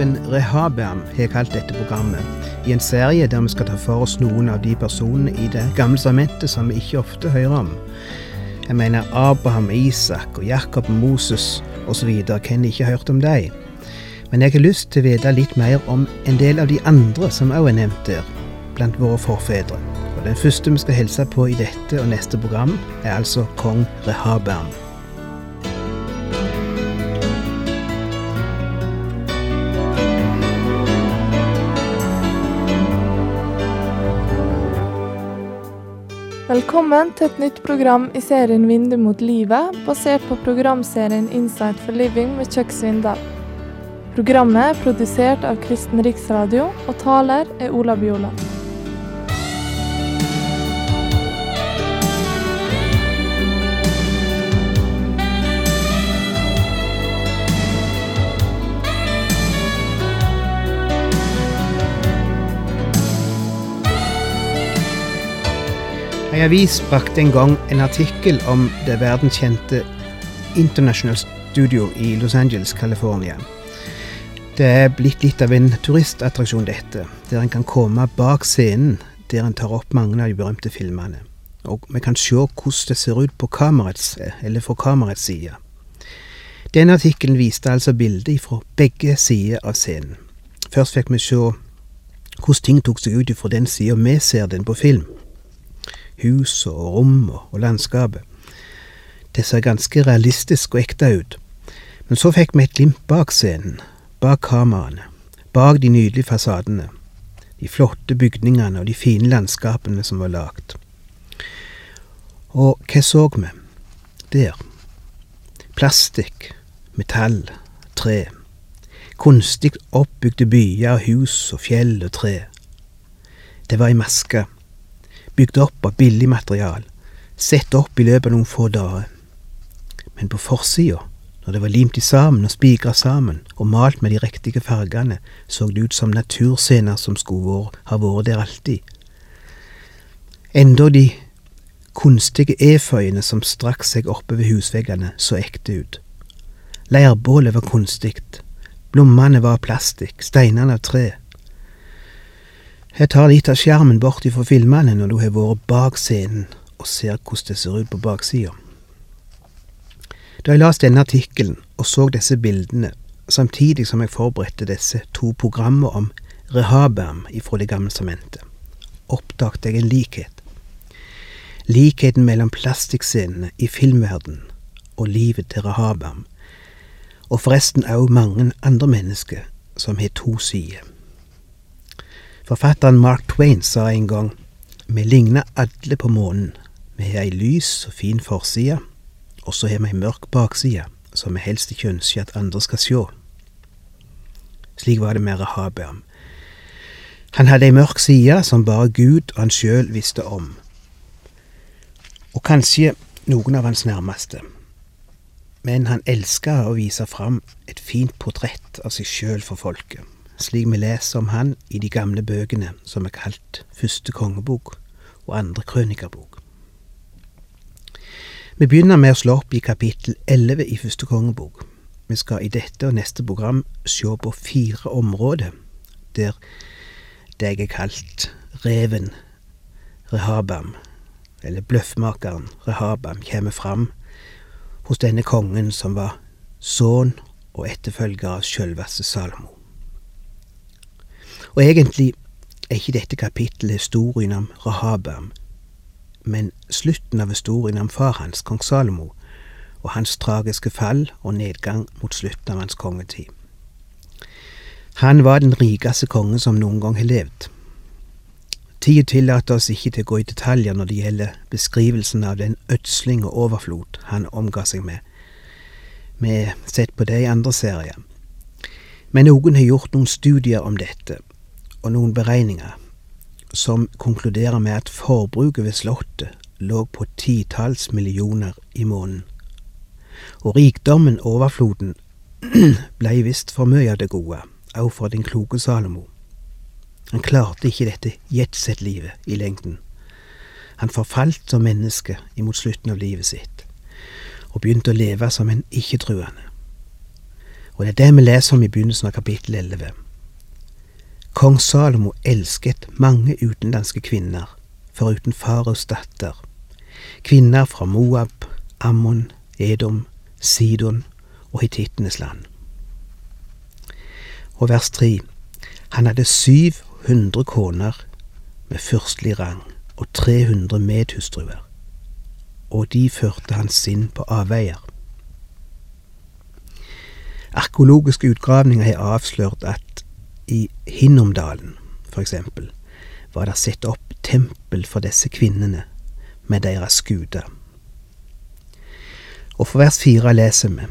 Reven Rehabam har kalt dette programmet, i en serie der vi skal ta for oss noen av de personene i Det gamle testamentet som vi ikke ofte hører om. Jeg mener Abraham, Isak og Jakob, Moses osv. Hvem ikke hørt om dem? Men jeg har lyst til å vite litt mer om en del av de andre som også er nevnt der, blant våre forfedre. Og Den første vi skal hilse på i dette og neste program, er altså kong Rehabeam. Velkommen til et nytt program i serien Vindu mot livet, basert på programserien Insight for living med Chuck. Programmet er produsert av Kristen Riksradio, og taler er Ola Bjoland. Ei avis brakte en gang en artikkel om det verdenskjente International Studio i Los Angeles, California. Det er blitt litt av en turistattraksjon, dette, der en kan komme bak scenen der en tar opp mange av de berømte filmene. Og vi kan se hvordan det ser ut på kamerets, eller fra kamerets side. Denne artikkelen viste altså bilder fra begge sider av scenen. Først fikk vi se hvordan ting tok seg ut fra den sida vi ser den på film huset og rommet og landskapet. Det ser ganske realistisk og ekte ut. Men så fikk vi et glimt bak scenen, bak kameraene, bak de nydelige fasadene, de flotte bygningene og de fine landskapene som var lagd. Og hva så vi? Der. Plastikk, metall, tre. Kunstig oppbygde byer, hus og fjell og tre. Det var ei maske bygd opp av billig material, sett opp i løpet av noen få dager. Men på forsida, når det var limt i sammen og spigra sammen og malt med de riktige fargene, så det ut som naturscener som skulle ha vært der alltid. Enda de kunstige eføyene som strakk seg oppe ved husveggene, så ekte ut. Leirbålet var kunstig, blommene var av plastikk, steinene av tre. Jeg tar litt av skjermen bort ifra filmene når du har vært bak scenen og ser hvordan det ser ut på baksida. Da jeg leste denne artikkelen og så disse bildene, samtidig som jeg forberedte disse to programmer om Rehabam ifra Det gamle sementet, oppdaget jeg en likhet. Likheten mellom plastikkscenene i filmverdenen og livet til Rehabam, og forresten òg mange andre mennesker som har to sider. Forfatteren Mark Twain sa en gang vi ligner alle på månen. Vi har ei lys og fin forside, og så har vi ei mørk bakside som vi helst ikke ønsker at andre skal sjå. Slik var det med Rahabeam. Han hadde ei mørk side som bare Gud og han sjøl visste om. Og kanskje noen av hans nærmeste. Men han elska å vise fram et fint portrett av seg sjøl for folket slik vi leser om han i de gamle bøkene som er kalt Første kongebok og Andre krønikerbok. Vi begynner med å slå opp i kapittel 11 i Første kongebok. Vi skal i dette og neste program se på fire områder der det jeg er kalt reven Rehabam, eller bløffmakeren Rehabam, kommer fram hos denne kongen som var sønn og etterfølger av sjølveste Salomo. Og egentlig er ikke dette kapittelet historien om Rahabam, men slutten av historien om far hans, kong Salomo, og hans tragiske fall og nedgang mot slutten av hans kongetid. Han var den rikeste kongen som noen gang har levd. Tida tillater oss ikke til å gå i detaljer når det gjelder beskrivelsen av den ødsling og overflod han omga seg med. Vi har sett på det i andre serier. Men noen har gjort noen studier om dette, og noen beregninger som konkluderer med at forbruket ved Slottet lå på titalls millioner i måneden. Og rikdommen, overfloden, blei visst for mye av det gode, òg for den kloke Salomo. Han klarte ikke dette jetset-livet i lengden. Han forfalt som menneske imot slutten av livet sitt, og begynte å leve som en ikke-truende. Og det er det vi leser om i begynnelsen av kapittel 11. Kong Salomo elsket mange utenlandske kvinner, foruten faraos datter. Kvinner fra Moab, Ammon, Edom, Sidon og hitittenes land. Og vers 3. Han hadde 700 koner med fyrstelig rang og 300 medhustruer, og de førte hans sinn på avveier. Arkeologiske utgravninger har avslørt at i Hinnomdalen, for eksempel, var det satt opp tempel for disse kvinnene med deres guder. Og for vers fire leser vi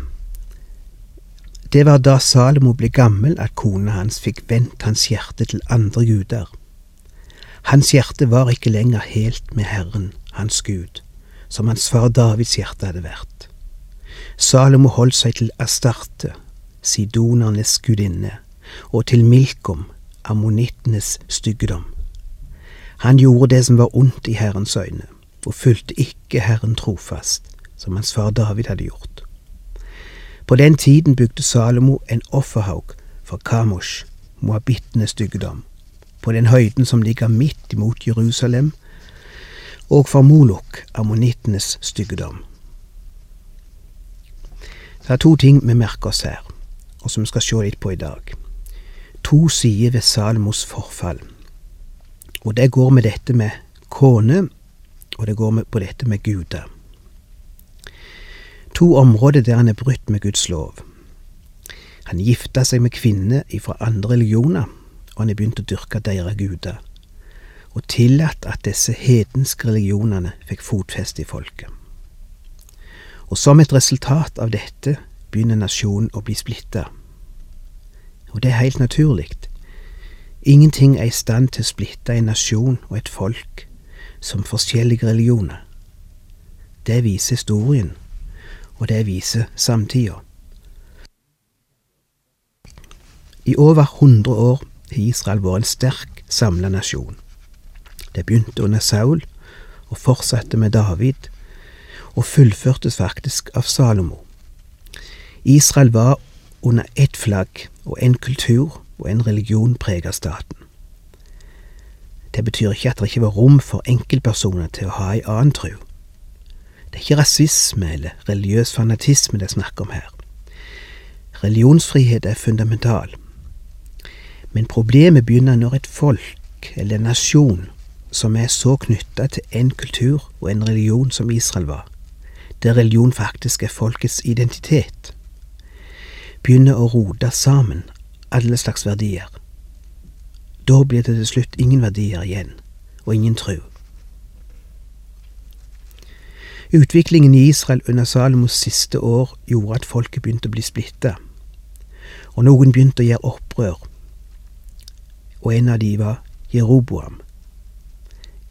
Det var da Salomo ble gammel at kona hans fikk vendt hans hjerte til andre guder. Hans hjerte var ikke lenger helt med Herren, hans Gud, som hans far Davids hjerte hadde vært. Salomo holdt seg til Astarte, sidonernes gudinne, og til Milkom, ammonittenes styggedom. Han gjorde det som var ondt i Herrens øyne, og fulgte ikke Herren trofast, som hans far David hadde gjort. På den tiden bygde Salomo en offerhaug for Kamosh, moabittenes styggedom, på den høyden som ligger midt imot Jerusalem, og for Molok, ammonittenes styggedom. Det er to ting vi merker oss her, og som vi skal se litt på i dag. To sider ved Salomos forfall. Og det går med dette med kone, og det går på dette med guder. To områder der han er brutt med Guds lov. Han gifta seg med kvinner fra andre religioner, og han er begynt å dyrke deres guder, og tillatt at disse hedenske religionene fikk fotfeste i folket. Og som et resultat av dette begynner nasjonen å bli splitta. Og det er helt naturlig. Ingenting er i stand til å splitte en nasjon og et folk som forskjellige religioner. Det viser historien, og det viser samtida. I over 100 år har Israel vært en sterk, samla nasjon. Det begynte under Saul, og fortsatte med David, og fullførtes faktisk av Salomo. Israel var under ett flagg og en kultur og en religion preger staten. Det betyr ikke at det ikke var rom for enkeltpersoner til å ha ei annen tro. Det er ikke rasisme eller religiøs fanatisme det er snakk om her. Religionsfrihet er fundamental. Men problemet begynner når et folk eller en nasjon som er så knytta til en kultur og en religion som Israel var, der religion faktisk er folkets identitet, begynner å rote sammen alle slags verdier. Da blir det til slutt ingen verdier igjen, og ingen tro. Utviklingen i Israel under Salomos siste år gjorde at folket begynte å bli splitta, og noen begynte å gjøre opprør, og en av de var Jeroboam.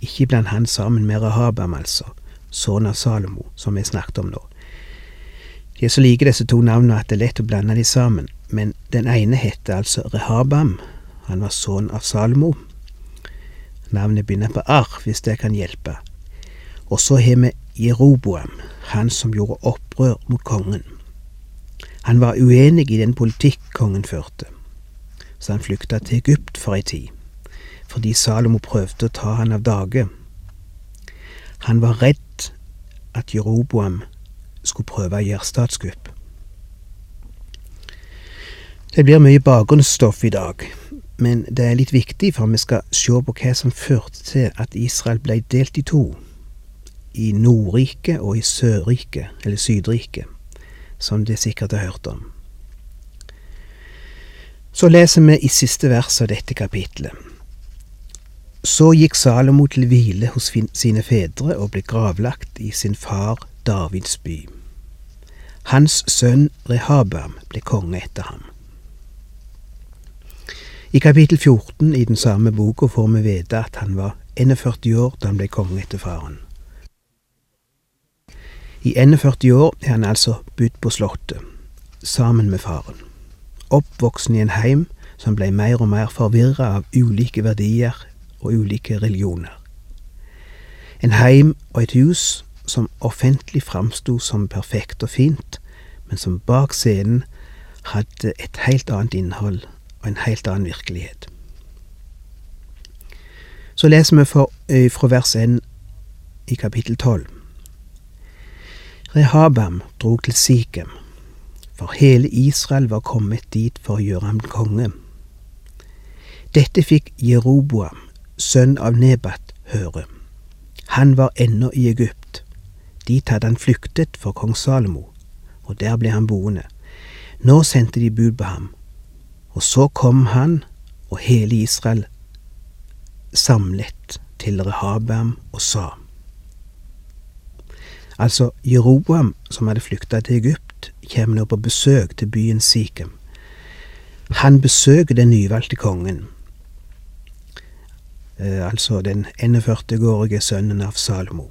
Ikke blant han sammen med Rahabam, altså, sønn av Salomo, som vi snakket om nå. De er så like disse to navnene at det er lett å blande de sammen, men den ene heter altså Rehabam. Han var sønn av Salomo. Navnet begynner på Ar, hvis det kan hjelpe. Og så har vi Jeroboam, han som gjorde opprør mot kongen. Han var uenig i den politikk kongen førte, så han flykta til Egypt for ei tid, fordi Salomo prøvde å ta han av dage. Han var redd at Jeroboam skulle prøve å gjøre statskupp. Det blir mye bakgrunnsstoff i dag, men det er litt viktig for vi skal se på hva som førte til at Israel ble delt i to, i Nordriket og i Sørriket, eller Sydriket, som de sikkert har hørt om. Så leser vi i siste vers av dette kapitlet. Så gikk Salomo til hvile hos sine fedre og ble gravlagt i sin far Davids by. Hans sønn Rehabam ble konge etter ham. I kapittel 14 i den samme boka får vi vite at han var 41 år da han ble konge etter faren. I 41 år er han altså budt på Slottet, sammen med faren. Oppvoksen i en heim som ble mer og mer forvirra av ulike verdier og ulike religioner. En heim og et hus som offentlig framsto som perfekt og fint, men som bak scenen hadde et helt annet innhold og en helt annen virkelighet. Så leser vi fra vers 1 i kapittel 12. Rehabam drog til Sikhem, for hele Israel var kommet dit for å gjøre ham konge. Dette fikk Jeroboam, sønn av Nebat, høre. Han var ennå i Egypt. Dit hadde han flyktet for kong Salomo, og der ble han boende. Nå sendte de bud på ham, og så kom han og hele Israel samlet til Rehabam og sa. Altså, Jeroboam, som hadde flykta til Egypt, kommer nå på besøk til byen Sikhem. Han besøker den nyvalgte kongen, eh, altså den 41-årige sønnen av Salomo.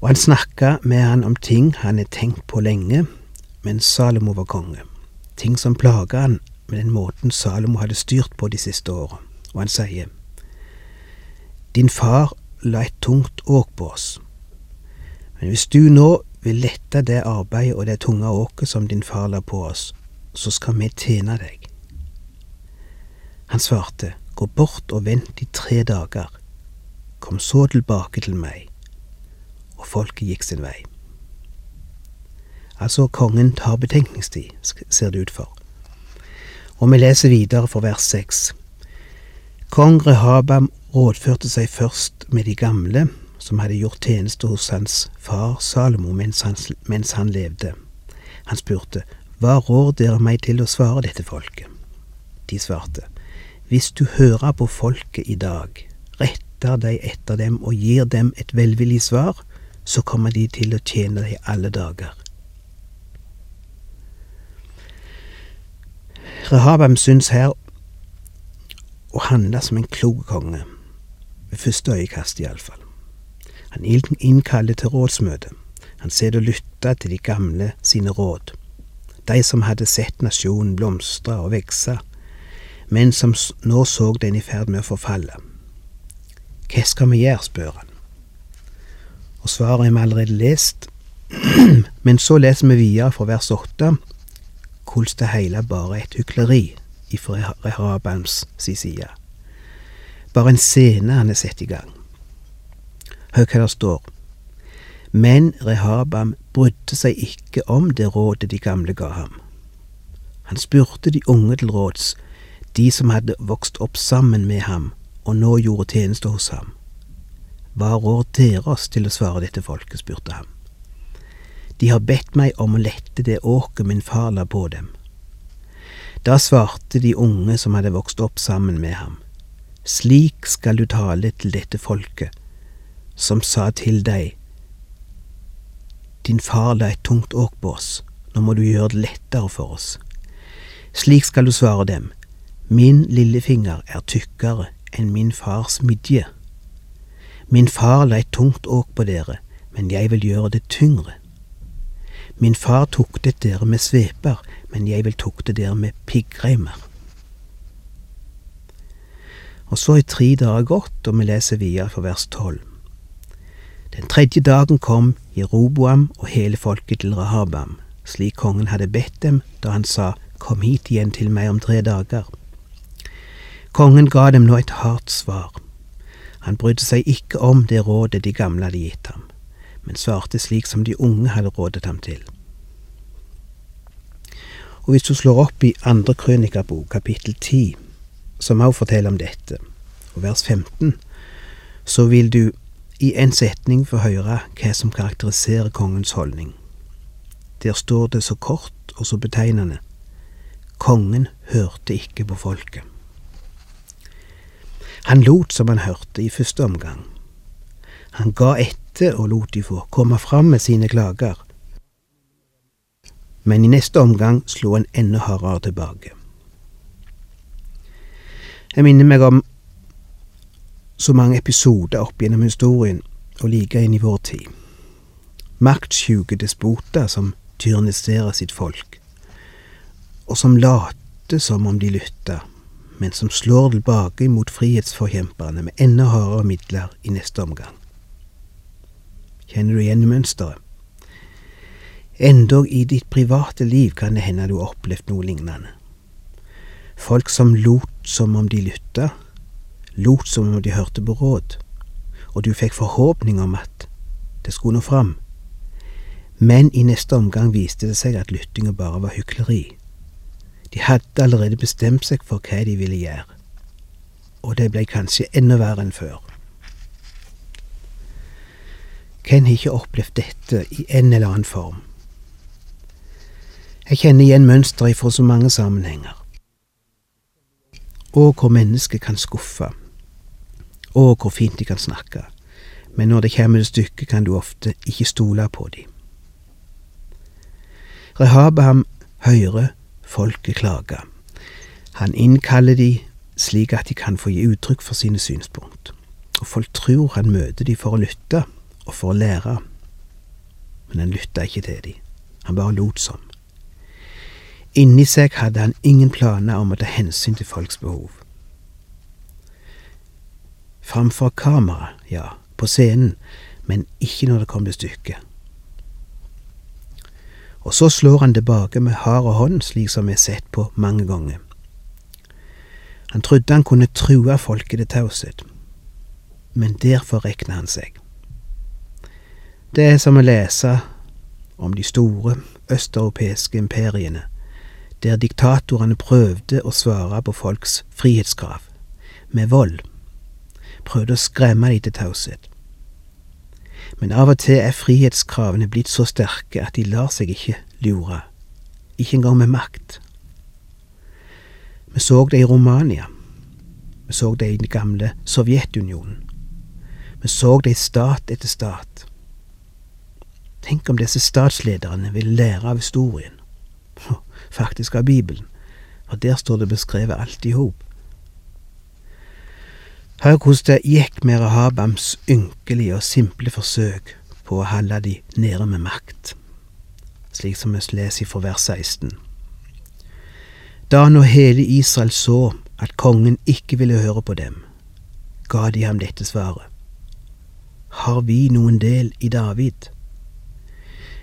Og han snakka med han om ting han har tenkt på lenge mens Salomo var konge. Ting som plaga han med den måten Salomo hadde styrt på de siste åra. Og han sier, Din far la et tungt åk på oss. Men hvis du nå vil lette det arbeidet og det tunge åket som din far la på oss, så skal vi tjene deg. Han svarte, Gå bort og vent i tre dager, kom så tilbake til meg. Og folket gikk sin vei. Altså, kongen tar betenkningstid, ser det ut for. Og vi leser videre for vers seks. Kong Rehabam rådførte seg først med de gamle, som hadde gjort tjeneste hos hans far Salomo mens han, mens han levde. Han spurte, Hva rår dere meg til å svare dette folket? De svarte, Hvis du hører på folket i dag, retter deg etter dem og gir dem et velvillig svar, så kommer de til å tjene deg alle dager. Rehabam syns her å handle som en klok konge, ved første øyekast iallfall. Han innkaller til rådsmøte. Han sitter og lytter til de gamle sine råd, de som hadde sett nasjonen blomstre og vokse, men som nå så den i ferd med å forfalle. Hva skal vi gjøre, spør han. Og svaret har vi allerede lest, men så leser vi videre fra vers åtte hvordan det hele bare er et hykleri ifra Rehabams si side. Bare en scene han har satt i gang. Hør hva det står. Men Rehabam brydde seg ikke om det rådet de gamle ga ham. Han spurte de unge til råds, de som hadde vokst opp sammen med ham og nå gjorde tjeneste hos ham. Hva rår dere oss til å svare dette folket, spurte ham. De har bedt meg om å lette det åket min far la på dem. Da svarte de unge som hadde vokst opp sammen med ham, slik skal du tale til dette folket, som sa til deg, Din far la et tungt åk på oss, nå må du gjøre det lettere for oss. Slik skal du svare dem, Min lillefinger er tykkere enn min fars midje. Min far la et tungt åk på dere, men jeg vil gjøre det tyngre. Min far tuktet dere med sveper, men jeg vil tukte dere med piggreimer. Og så er tre dager gått, og vi leser videre for vers tolv. Den tredje dagen kom Jeroboam og hele folket til Rahabam, slik kongen hadde bedt dem da han sa Kom hit igjen til meg om tre dager. Kongen ga dem nå et hardt svar. Han brydde seg ikke om det rådet de gamle hadde gitt ham, men svarte slik som de unge hadde rådet ham til. Og hvis du slår opp i andre krønikabok, kapittel ti, som også forteller om dette, og vers 15, så vil du i en setning få høre hva som karakteriserer kongens holdning. Der står det så kort og så betegnende Kongen hørte ikke på folket. Han lot som han hørte i første omgang. Han ga etter og lot de få komme fram med sine klager. Men i neste omgang slo han enda hardere tilbake. Jeg minner meg om så mange episoder opp gjennom historien, og like inn i vår tid. Maktsjuke despoter som tyranniserer sitt folk, og som later som om de lytter, men som slår tilbake mot frihetsforkjemperne med enda hardere midler i neste omgang. Kjenner du igjen mønsteret? Endog i ditt private liv kan det hende du har opplevd noe lignende. Folk som lot som om de lytta, lot som om de hørte på råd, og du fikk forhåpning om at det skulle nå fram. Men i neste omgang viste det seg at lyttinga bare var hykleri. De hadde allerede bestemt seg for hva de ville gjøre, og det ble kanskje enda verre enn før. Hvem har ikke opplevd dette i en eller annen form? Jeg kjenner igjen mønsteret fra så mange sammenhenger. Og hvor mennesket kan skuffe, og hvor fint de kan snakke, men når det kommer til stykket, kan du ofte ikke stole på dem. Rehabam hører folket klage. Han innkaller de slik at de kan få gi uttrykk for sine synspunkt, og folk tror han møter de for å lytte og for å lære, men han lytta ikke til de, han bare lot som. Inni seg hadde han ingen planer om å ta hensyn til folks behov. Framfor kamera, ja, på scenen, men ikke når det kom til stykket. Og så slår han tilbake med hard hånd, slik som vi har sett på mange ganger. Han trodde han kunne true folket til taushet, men derfor rekna han seg. Det er som å lese om de store østeuropeiske imperiene, der diktatorene prøvde å svare på folks frihetskrav med vold, prøvde å skremme dem til taushet. Men av og til er frihetskravene blitt så sterke at de lar seg ikke lure, ikke engang med makt. Vi så det i Romania, vi så det i den gamle Sovjetunionen, vi så det i stat etter stat. Tenk om disse statslederne vil lære av historien, faktisk av Bibelen, for der står det beskrevet alt i hop. Hør hvordan det gikk med Rahabams ynkelige og simple forsøk på å holde de nede med makt, slik som vi leser fra vers 16. Da nå hele Israel så at kongen ikke ville høre på dem, ga de ham dette svaret. Har vi noen del i David?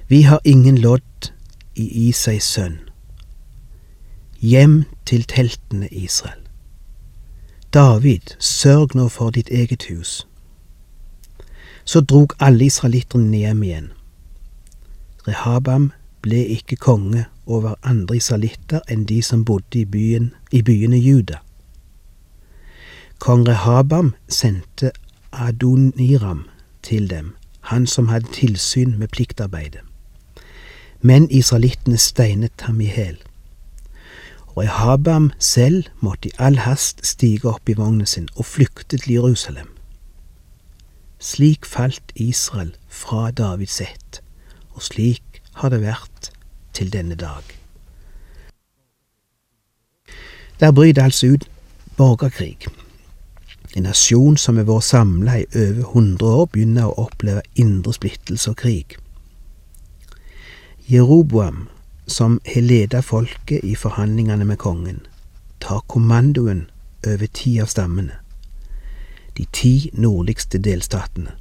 Vi har ingen lodd i Isais sønn. Hjem til teltene, Israel. David, sørg nå for ditt eget hus. Så drog alle israelitterne hjem igjen. Rehabam ble ikke konge over andre israelitter enn de som bodde i, byen, i byene Juda. Kong Rehabam sendte Adoniram til dem, han som hadde tilsyn med pliktarbeidet. Men israelittene steinet ham i hæl og Rehabam selv måtte i all hast stige opp i vognen sin og flykte til Jerusalem. Slik falt Israel fra Davids ett, og slik har det vært til denne dag. Der bryter altså ut borgerkrig. En nasjon som har vært samla i over hundre år, begynner å oppleve indre splittelse og krig. Jeroboam som har leda folket i forhandlingene med kongen, tar kommandoen over ti av stammene, de ti nordligste delstatene.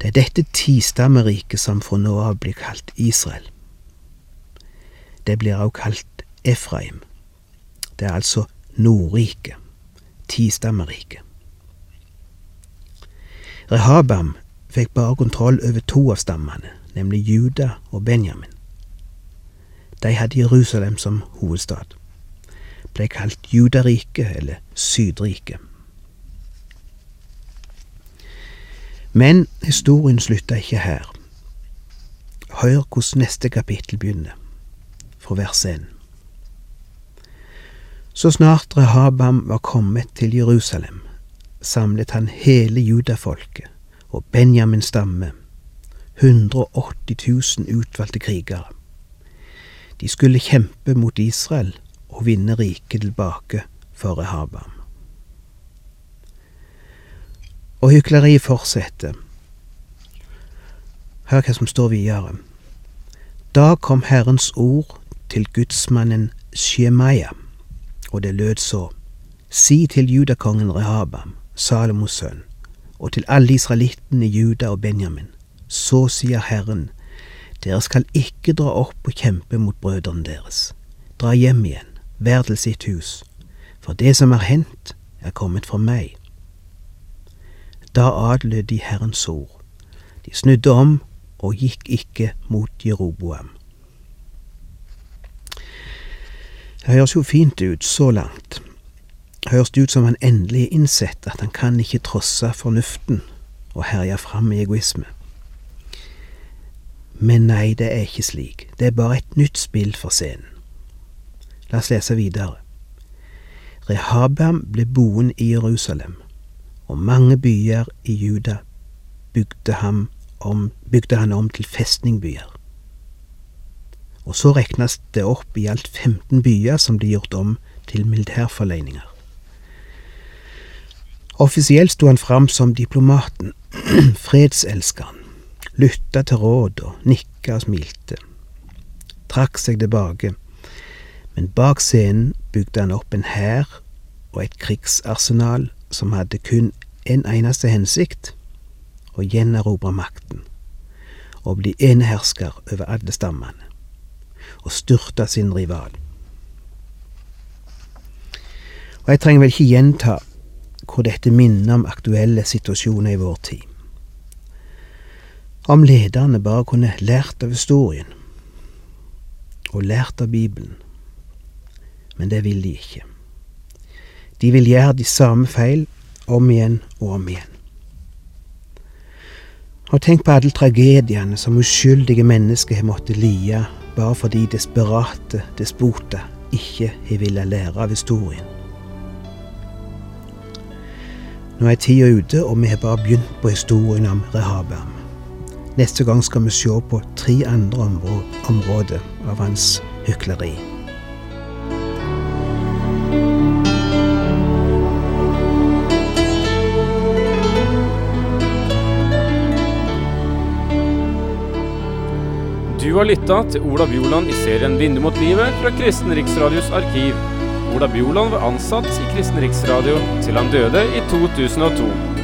Det er dette tistammeriket som fra nå av blir kalt Israel. Det blir også kalt Efraim. Det er altså Nordriket, tistammeriket. Rehabam fikk bare kontroll over to av stammene, nemlig Juda og Benjamin. De hadde Jerusalem som hovedstad. Ble kalt Judariket eller Sydriket. Men historien slutta ikke her. Hør hvordan neste kapittel begynner, fra vers 1. Så snart Rehabam var kommet til Jerusalem, samlet han hele judafolket og Benjamins stamme, 180 000 utvalgte krigere. De skulle kjempe mot Israel og vinne riket tilbake for Rehabam. Og hykleriet fortsetter. Hør hva som står videre. Da kom Herrens ord til gudsmannen Shemaya, og det lød så. Si til judakongen Rehabam, Salomos sønn, og til alle israelittene Juda og Benjamin, så sier Herren, Dere skal ikke dra opp og kjempe mot brødrene deres. Dra hjem igjen, hver til sitt hus, for det som er hendt, er kommet fra meg. Da adlød de Herrens ord. De snudde om og gikk ikke mot Jeroboam. Det høres jo fint ut så langt. Det høres ut som han endelig innsett at han kan ikke trosse fornuften og herje fram i egoisme. Men nei, det er ikke slik. Det er bare et nytt spill for scenen. La oss lese videre. Rehabam ble boende i Jerusalem, og mange byer i Juda bygde, om, bygde han om til festningbyer. Og så regnes det opp i alt 15 byer som ble gjort om til militærforleininger. Offisielt sto han fram som diplomaten, fredselskeren, lytta til råd og nikka og smilte, trakk seg tilbake, men bak scenen bygde han opp en hær og et krigsarsenal som hadde kun en eneste hensikt, å gjenerobre makten, og bli enehersker over alle stammene, og styrte sin rival. Og jeg trenger vel ikke gjenta hvor dette minner om aktuelle situasjoner i vår tid. Om lederne bare kunne lært av historien, og lært av Bibelen. Men det vil de ikke. De vil gjøre de samme feil om igjen og om igjen. Og tenk på alle tragediene som uskyldige mennesker har måttet lie bare fordi desperate despoter ikke har villet lære av historien. Nå er tida ute, og vi har bare begynt på historien om Rehabam. Neste gang skal vi se på tre andre områder av hans hykleri. Du har lytta til Ola Bjoland i serien 'Vindu mot livet' fra Kristen Riksradios arkiv. Ola Bjoland var ansatt i Kristen Riksradio til han døde i 2002.